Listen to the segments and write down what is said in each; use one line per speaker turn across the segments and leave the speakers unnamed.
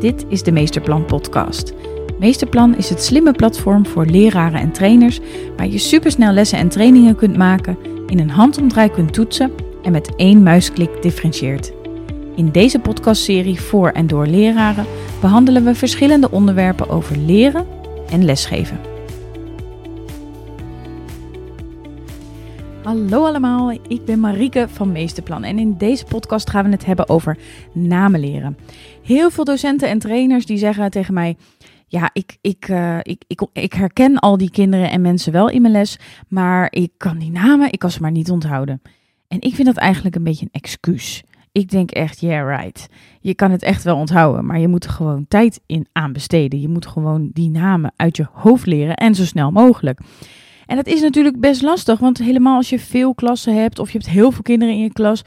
Dit is de Meesterplan Podcast. Meesterplan is het slimme platform voor leraren en trainers waar je supersnel lessen en trainingen kunt maken, in een handomdraai kunt toetsen en met één muisklik differentieert. In deze podcastserie voor en door leraren behandelen we verschillende onderwerpen over leren en lesgeven. Hallo allemaal, ik ben Marieke van Meesterplan en in deze podcast gaan we het hebben over namen leren. Heel veel docenten en trainers die zeggen tegen mij: ja, ik, ik, uh, ik, ik, ik herken al die kinderen en mensen wel in mijn les, maar ik kan die namen, ik kan ze maar niet onthouden. En ik vind dat eigenlijk een beetje een excuus. Ik denk echt, yeah, right. Je kan het echt wel onthouden, maar je moet er gewoon tijd in aanbesteden. Je moet gewoon die namen uit je hoofd leren en zo snel mogelijk. En dat is natuurlijk best lastig, want helemaal als je veel klassen hebt of je hebt heel veel kinderen in je klas,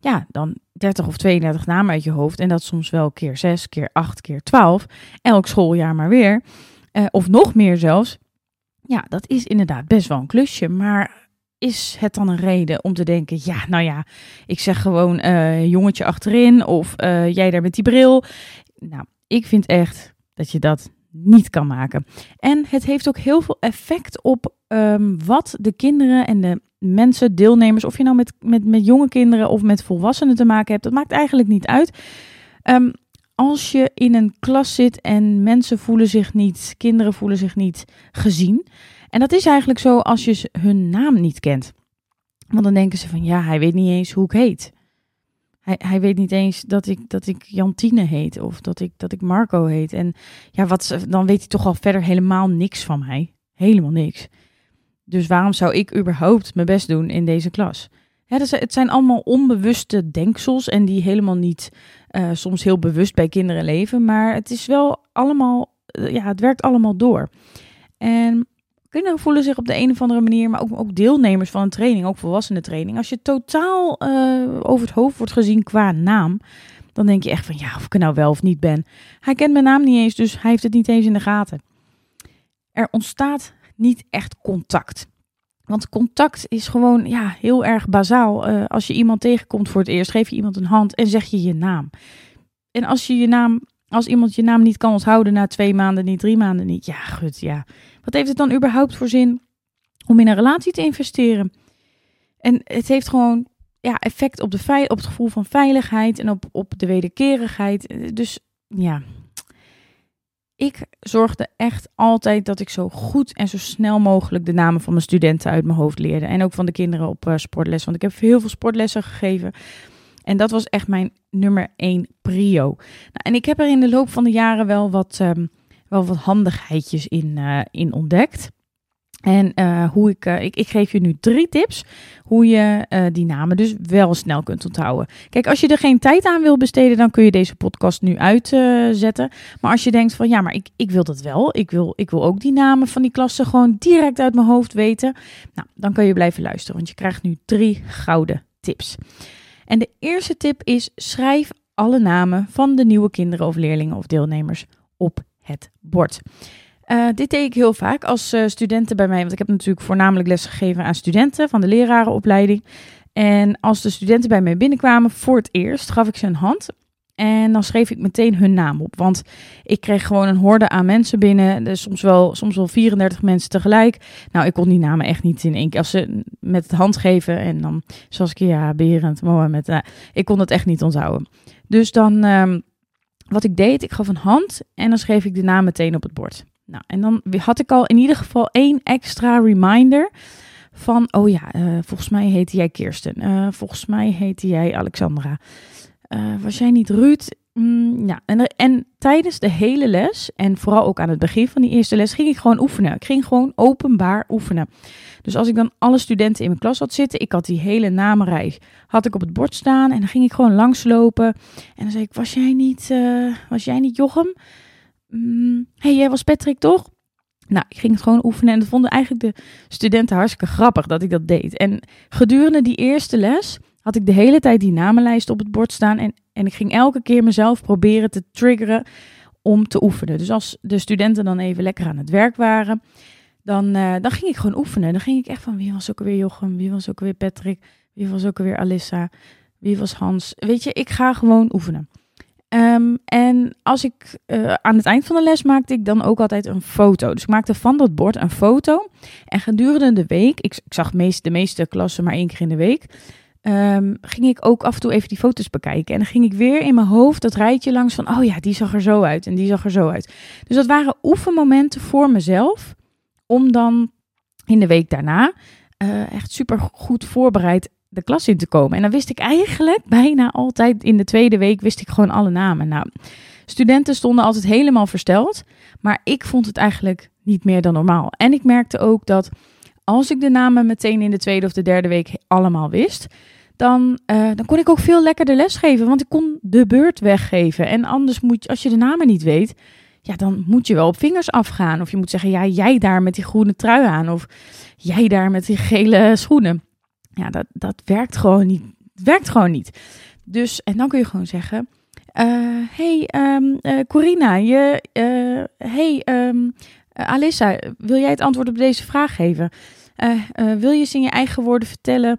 ja, dan 30 of 32 namen uit je hoofd en dat soms wel keer 6, keer 8, keer 12, elk schooljaar maar weer, uh, of nog meer zelfs. Ja, dat is inderdaad best wel een klusje, maar is het dan een reden om te denken, ja, nou ja, ik zeg gewoon uh, jongetje achterin of uh, jij daar met die bril. Nou, ik vind echt dat je dat niet kan maken. En het heeft ook heel veel effect op um, wat de kinderen en de mensen, deelnemers, of je nou met, met, met jonge kinderen of met volwassenen te maken hebt, dat maakt eigenlijk niet uit. Um, als je in een klas zit en mensen voelen zich niet, kinderen voelen zich niet gezien. En dat is eigenlijk zo als je hun naam niet kent. Want dan denken ze van ja, hij weet niet eens hoe ik heet. Hij, hij weet niet eens dat ik, dat ik Jantine heet of dat ik, dat ik Marco heet. En ja, wat, dan weet hij toch al verder helemaal niks van mij. Helemaal niks. Dus waarom zou ik überhaupt mijn best doen in deze klas? het zijn allemaal onbewuste denksels en die helemaal niet uh, soms heel bewust bij kinderen leven. Maar het is wel allemaal, uh, ja, het werkt allemaal door. En kinderen voelen zich op de een of andere manier, maar ook, ook deelnemers van een training, ook volwassenen training. Als je totaal uh, over het hoofd wordt gezien qua naam, dan denk je echt van ja, of ik er nou wel of niet ben. Hij kent mijn naam niet eens, dus hij heeft het niet eens in de gaten. Er ontstaat niet echt contact. Want contact is gewoon ja, heel erg bazaal. Uh, als je iemand tegenkomt voor het eerst, geef je iemand een hand en zeg je je naam. En als je je naam, als iemand je naam niet kan onthouden na twee maanden niet, drie maanden niet, ja, goed, ja. Wat heeft het dan überhaupt voor zin om in een relatie te investeren? En het heeft gewoon ja, effect op, de op het gevoel van veiligheid en op, op de wederkerigheid. Dus ja, ik zorgde echt altijd dat ik zo goed en zo snel mogelijk de namen van mijn studenten uit mijn hoofd leerde. En ook van de kinderen op uh, sportles. Want ik heb heel veel sportlessen gegeven. En dat was echt mijn nummer één prio. Nou, en ik heb er in de loop van de jaren wel wat, um, wel wat handigheidjes in, uh, in ontdekt. En uh, hoe ik, uh, ik, ik geef je nu drie tips hoe je die namen dus wel snel kunt onthouden. Kijk, als je er geen tijd aan wil besteden, dan kun je deze podcast nu uitzetten. maar als je denkt van ja, maar ik, ik wil dat wel. Ik wil, ik wil ook die namen van die klassen gewoon direct uit mijn hoofd weten. Nou, dan kun je blijven luisteren, want je krijgt nu drie gouden tips. En de eerste tip is schrijf alle namen van de nieuwe kinderen of leerlingen of deelnemers op het bord. Uh, dit deed ik heel vaak als uh, studenten bij mij, want ik heb natuurlijk voornamelijk les gegeven aan studenten van de lerarenopleiding. En als de studenten bij mij binnenkwamen voor het eerst, gaf ik ze een hand. En dan schreef ik meteen hun naam op. Want ik kreeg gewoon een horde aan mensen binnen. Dus soms wel, soms wel 34 mensen tegelijk. Nou, ik kon die namen echt niet in één keer. Als ze met het hand geven en dan, zoals ik ja, Berend, Mohammed. Uh, ik kon het echt niet onthouden. Dus dan, um, wat ik deed, ik gaf een hand en dan schreef ik de naam meteen op het bord. Nou, en dan had ik al in ieder geval één extra reminder van, oh ja, uh, volgens mij heette jij Kirsten. Uh, volgens mij heette jij Alexandra. Uh, was jij niet Ruud? Mm, ja, en, en tijdens de hele les, en vooral ook aan het begin van die eerste les, ging ik gewoon oefenen. Ik ging gewoon openbaar oefenen. Dus als ik dan alle studenten in mijn klas had zitten, ik had die hele namenrij, had ik op het bord staan en dan ging ik gewoon langslopen. En dan zei ik, was jij niet, was jij niet Jochem? mm, hey, jij was Patrick toch? Nou, ik ging het gewoon oefenen en dat vonden eigenlijk de studenten hartstikke grappig dat ik dat deed. En gedurende die eerste les had ik de hele tijd die namenlijst op het bord staan en, en ik ging elke keer mezelf proberen te triggeren om te oefenen. Dus als de studenten dan even lekker aan het werk waren, dan, uh, dan ging ik gewoon oefenen. Dan ging ik echt van wie was ook alweer Jochem, wie was ook alweer Patrick, wie was ook alweer Alissa, wie was Hans. Weet je, ik ga gewoon oefenen. Ehm, en als ik uh, aan het eind van de les maakte ik dan ook altijd een foto. Dus ik maakte van dat bord een foto. En gedurende de week, ik, ik zag meest, de meeste klassen maar één keer in de week, um, ging ik ook af en toe even die foto's bekijken. En dan ging ik weer in mijn hoofd dat rijtje langs van, oh ja, die zag er zo uit en die zag er zo uit. Dus dat waren oefenmomenten voor mezelf, om dan in de week daarna uh, echt super goed voorbereid de klas in te komen. En dan wist ik eigenlijk bijna altijd in de tweede week wist ik gewoon alle namen. Nou, studenten stonden altijd helemaal versteld, maar ik vond het eigenlijk niet meer dan normaal. En ik merkte ook dat als ik de namen meteen in de tweede of de derde week allemaal wist, dan, uh, dan kon ik ook veel lekkerder lesgeven, want ik kon de beurt weggeven. En anders moet je, als je de namen niet weet, ja, dan moet je wel op vingers afgaan. Of je moet zeggen, ja, jij daar met die groene trui aan, of jij daar met die gele schoenen. Ja, dat, dat werkt gewoon niet. werkt gewoon niet. Dus, en dan kun je gewoon zeggen, uh, hey, um, Corina, je, hey, um, Alissa, wil jij het antwoord op deze vraag geven? Uh, uh, wil je eens in je eigen woorden vertellen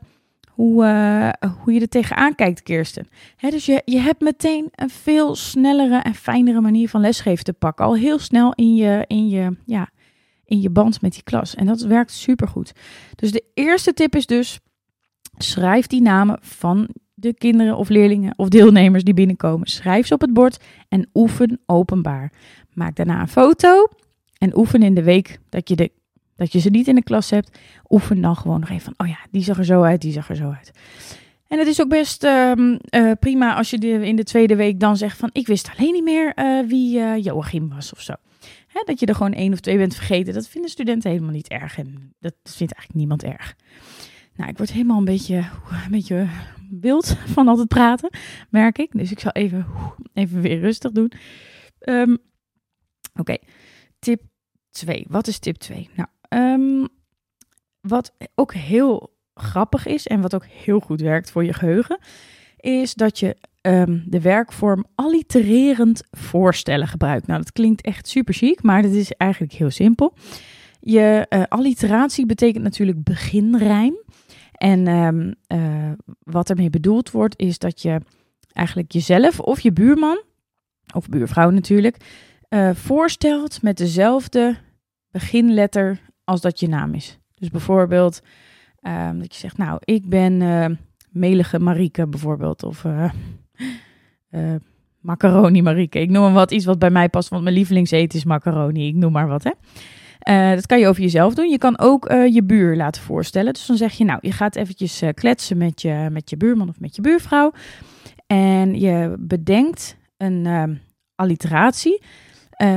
hoe, uh, hoe je er tegenaan kijkt, Kirsten? Dus je, je hebt meteen een veel snellere en fijnere manier van lesgeven te pakken. Al heel snel in je, in je, ja, in je band met die klas. En dat werkt supergoed. Dus de eerste tip is dus, schrijf die namen van de kinderen of leerlingen of deelnemers die binnenkomen. Schrijf ze op het bord en oefen openbaar. Maak daarna een foto en oefen in de week dat je de dat je ze niet in de klas hebt, oefen dan gewoon nog even van, oh ja, die zag er zo uit, die zag er zo uit. En het is ook best uh, uh, prima als je in de tweede week dan zegt van, ik wist alleen niet meer uh, wie Joachim was of zo. Hè, dat je er gewoon één of twee bent vergeten, dat vinden studenten helemaal niet erg. En dat vindt eigenlijk niemand erg. Nou, ik word helemaal een beetje, een beetje wild van altijd praten, merk ik. Dus ik zal even, even weer rustig doen. Um, Oké, tip 2. Wat is tip 2? Nou, Um, wat ook heel grappig is en wat ook heel goed werkt voor je geheugen, is dat je um, de werkvorm allitererend voorstellen gebruikt. Nou, dat klinkt echt super chic, maar dat is eigenlijk heel simpel. Je uh, alliteratie betekent natuurlijk beginrijm. En um, uh, wat ermee bedoeld wordt, is dat je eigenlijk jezelf of je buurman, of buurvrouw natuurlijk, uh, voorstelt met dezelfde beginletter als dat je naam is. Dus bijvoorbeeld um, dat je zegt, nou, ik ben uh, melige Marieke bijvoorbeeld. Of uh, uh, macaroni Marieke. Ik noem hem wat, iets wat bij mij past, want mijn lievelingseten is macaroni. Ik noem maar wat, hè. dat kan je over jezelf doen. Je kan ook je buur laten voorstellen. Dus dan zeg je, nou, je gaat eventjes kletsen met je, met je buurman of met je buurvrouw. En je bedenkt een ehm, alliteratie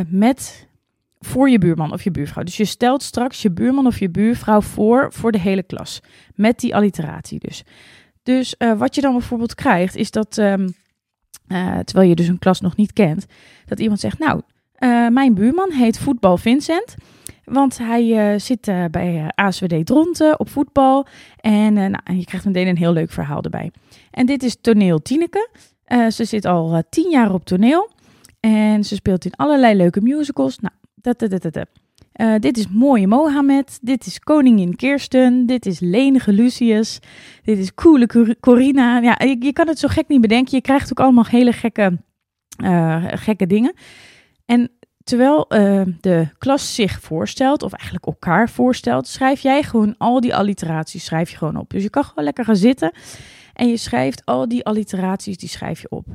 met voor je buurman of je buurvrouw. Dus je stelt straks je buurman of je buurvrouw voor voor de hele klas. Met die alliteratie dus. Dus uh, wat je dan bijvoorbeeld krijgt, is dat, um, uh, terwijl je dus een klas nog niet kent, dat iemand zegt, nou, uh, mijn buurman heet Voetbal Vincent. Want hij zit bij ASWD Dronten op voetbal. En nou, je krijgt meteen een heel leuk verhaal erbij. En dit is toneel Tineke. ze zit al tien jaar op toneel. En ze speelt in allerlei leuke musicals. Nou, uh, dit is mooie Mohammed. Dit is koningin Kirsten. Dit is lenige Lucius. Dit is coole Corina. Ja, je, kan het zo gek niet bedenken. Je krijgt ook allemaal hele gekke, uh, gekke dingen. En terwijl uh, de klas zich voorstelt, of eigenlijk elkaar voorstelt, schrijf jij gewoon al die alliteraties schrijf je gewoon op. Dus je kan gewoon lekker gaan zitten en je schrijft al die alliteraties, die schrijf je op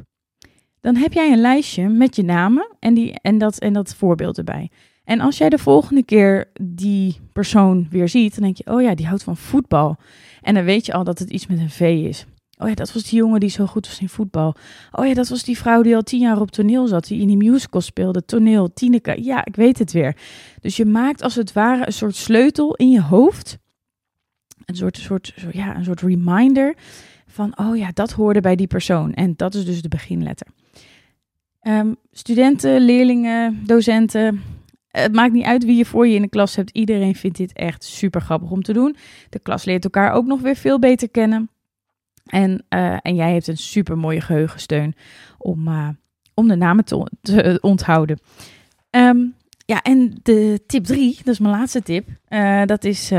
dan heb jij een lijstje met je namen en, die, en, dat, en dat voorbeeld erbij. En als jij de volgende keer die persoon weer ziet, dan denk je, oh ja, die houdt van voetbal. En dan weet je al dat het iets met een V is. Oh ja, dat was die jongen die zo goed was in voetbal. Oh ja, dat was die vrouw die al tien jaar op toneel zat, die in die musical speelde. Toneel, Tineke. Ja, ik weet het weer. Dus je maakt als het ware een soort sleutel in je hoofd. Een soort, soort, ja, een soort reminder van, oh ja, dat hoorde bij die persoon. En dat is dus de beginletter. Um, studenten, leerlingen, docenten. Het maakt niet uit wie je voor je in de klas hebt. Iedereen vindt dit echt super grappig om te doen. De klas leert elkaar ook nog weer veel beter kennen. En, uh, en jij hebt een super mooie geheugensteun om, uh, om de namen te, te onthouden. Um, ja, en de tip drie, dat is mijn laatste tip. Dat is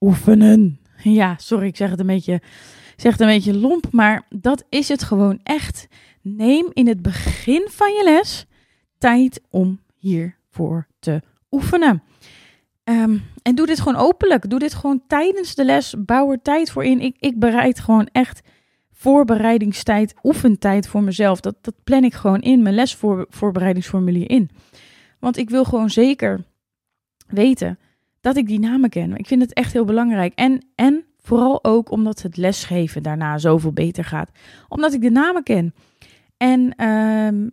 oefenen. Ja, sorry, ik zeg het een beetje, zeg het een beetje lomp, maar dat is het gewoon echt Neem in het begin van je les tijd om hiervoor te oefenen. Ehm, en doe dit gewoon openlijk. Doe dit gewoon tijdens de les. Bouw er tijd voor in. Ik, ik bereid gewoon echt voorbereidingstijd, oefentijd voor mezelf. Dat, dat plan ik gewoon in mijn lesvoorbereidingsformulier in. Want ik wil gewoon zeker weten dat ik die namen ken. Ik vind het echt heel belangrijk. En, en vooral ook omdat het lesgeven daarna zoveel beter gaat. Omdat ik de namen ken. En ehm,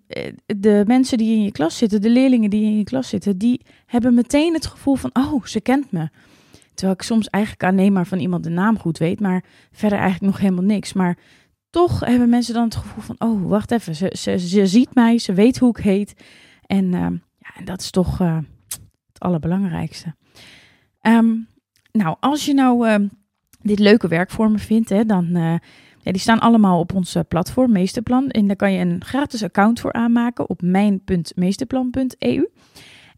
de mensen die in je klas zitten, de leerlingen die in je klas zitten, die hebben meteen het gevoel van, oh, ze kent me. Terwijl ik soms eigenlijk alleen maar van iemand de naam goed weet, maar verder eigenlijk nog helemaal niks. Maar toch hebben mensen dan het gevoel van, oh, wacht even, ze, ze, ze ziet mij, ze weet hoe ik heet. En, uh, ja, dat is toch uh, het allerbelangrijkste. Um, nou, als je nou dit leuke werk voor me vindt, hè, dan uh, ja, die staan allemaal op ons platform Meesterplan. En daar kan je een gratis account voor aanmaken op mijn.meesterplan.eu.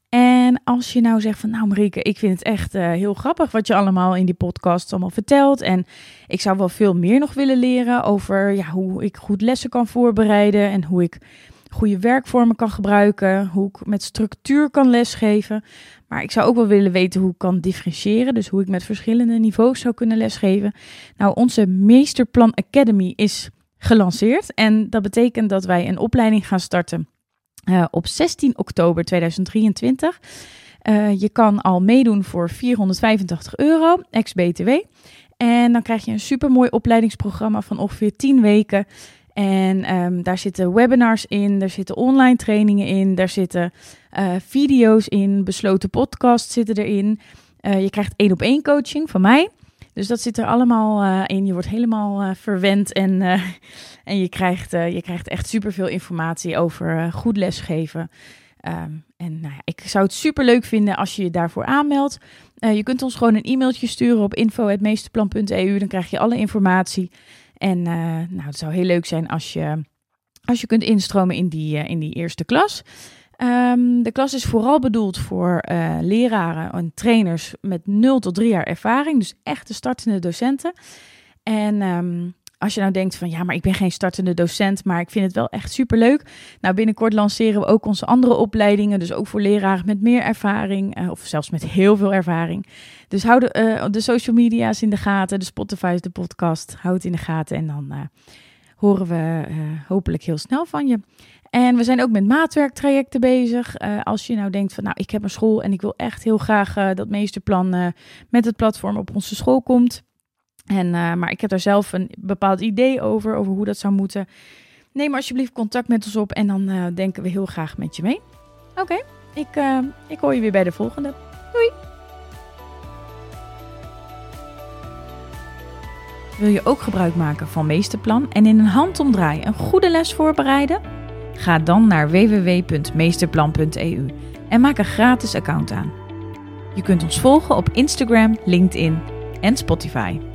En als je nou zegt van, nou Marieke, ik vind het echt uh, heel grappig wat je allemaal in die podcast allemaal vertelt. En ik zou wel veel meer nog willen leren over ja, hoe ik goed lessen kan voorbereiden en hoe ik goede werkvormen kan gebruiken, hoe ik met structuur kan lesgeven. Maar ik zou ook wel willen weten hoe ik kan differentiëren, dus hoe ik met verschillende niveaus zou kunnen lesgeven. Nou, onze Meesterplan Academy is gelanceerd en dat betekent dat wij een opleiding gaan starten uh, op 16 oktober 2023. Uh, je kan al meedoen voor 485 euro, ex-BTW. En dan krijg je een supermooi opleidingsprogramma van ongeveer 10 weken. En um, daar zitten webinars in, daar zitten online trainingen in, daar zitten uh, video's in, besloten podcasts zitten erin. Uh, je krijgt één op één coaching van mij. Dus dat zit er allemaal uh, in. Je wordt helemaal verwend en, en je, krijgt, je krijgt echt superveel informatie over goed lesgeven. Um, en nou ja, ik zou het super leuk vinden als je je daarvoor aanmeldt. je kunt ons gewoon een e-mailtje sturen op info.meesterplan.eu. Dan krijg je alle informatie. En uh, nou, het zou heel leuk zijn als je, als je kunt instromen in die, uh, in die eerste klas. Um, de klas is vooral bedoeld voor uh, leraren en trainers met 0 tot 3 jaar ervaring. Dus echte startende docenten. En um, als je nou denkt van ja, maar ik ben geen startende docent, maar ik vind het wel echt super leuk. Nou, binnenkort lanceren we ook onze andere opleidingen, dus ook voor leraren met meer ervaring uh, of zelfs met heel veel ervaring. Dus hou de, uh, de social media's in de gaten, de Spotify, de podcast, houd het in de gaten en dan uh, horen we hopelijk heel snel van je. En we zijn ook met maatwerktrajecten bezig. als je nou denkt van nou, ik heb een school en ik wil echt heel graag dat meesterplan met het platform op onze school komt en, uh, maar ik heb daar zelf een bepaald idee over, over hoe dat zou moeten. Neem alsjeblieft contact met ons op en dan uh, denken we heel graag met je mee. Oké, ik, uh, ik hoor je weer bij de volgende. Doei! Wil je ook gebruik maken van Meesterplan en in een handomdraai een goede les voorbereiden? Ga dan naar www.meesterplan.eu en maak een gratis account aan. Je kunt ons volgen op Instagram, LinkedIn en Spotify.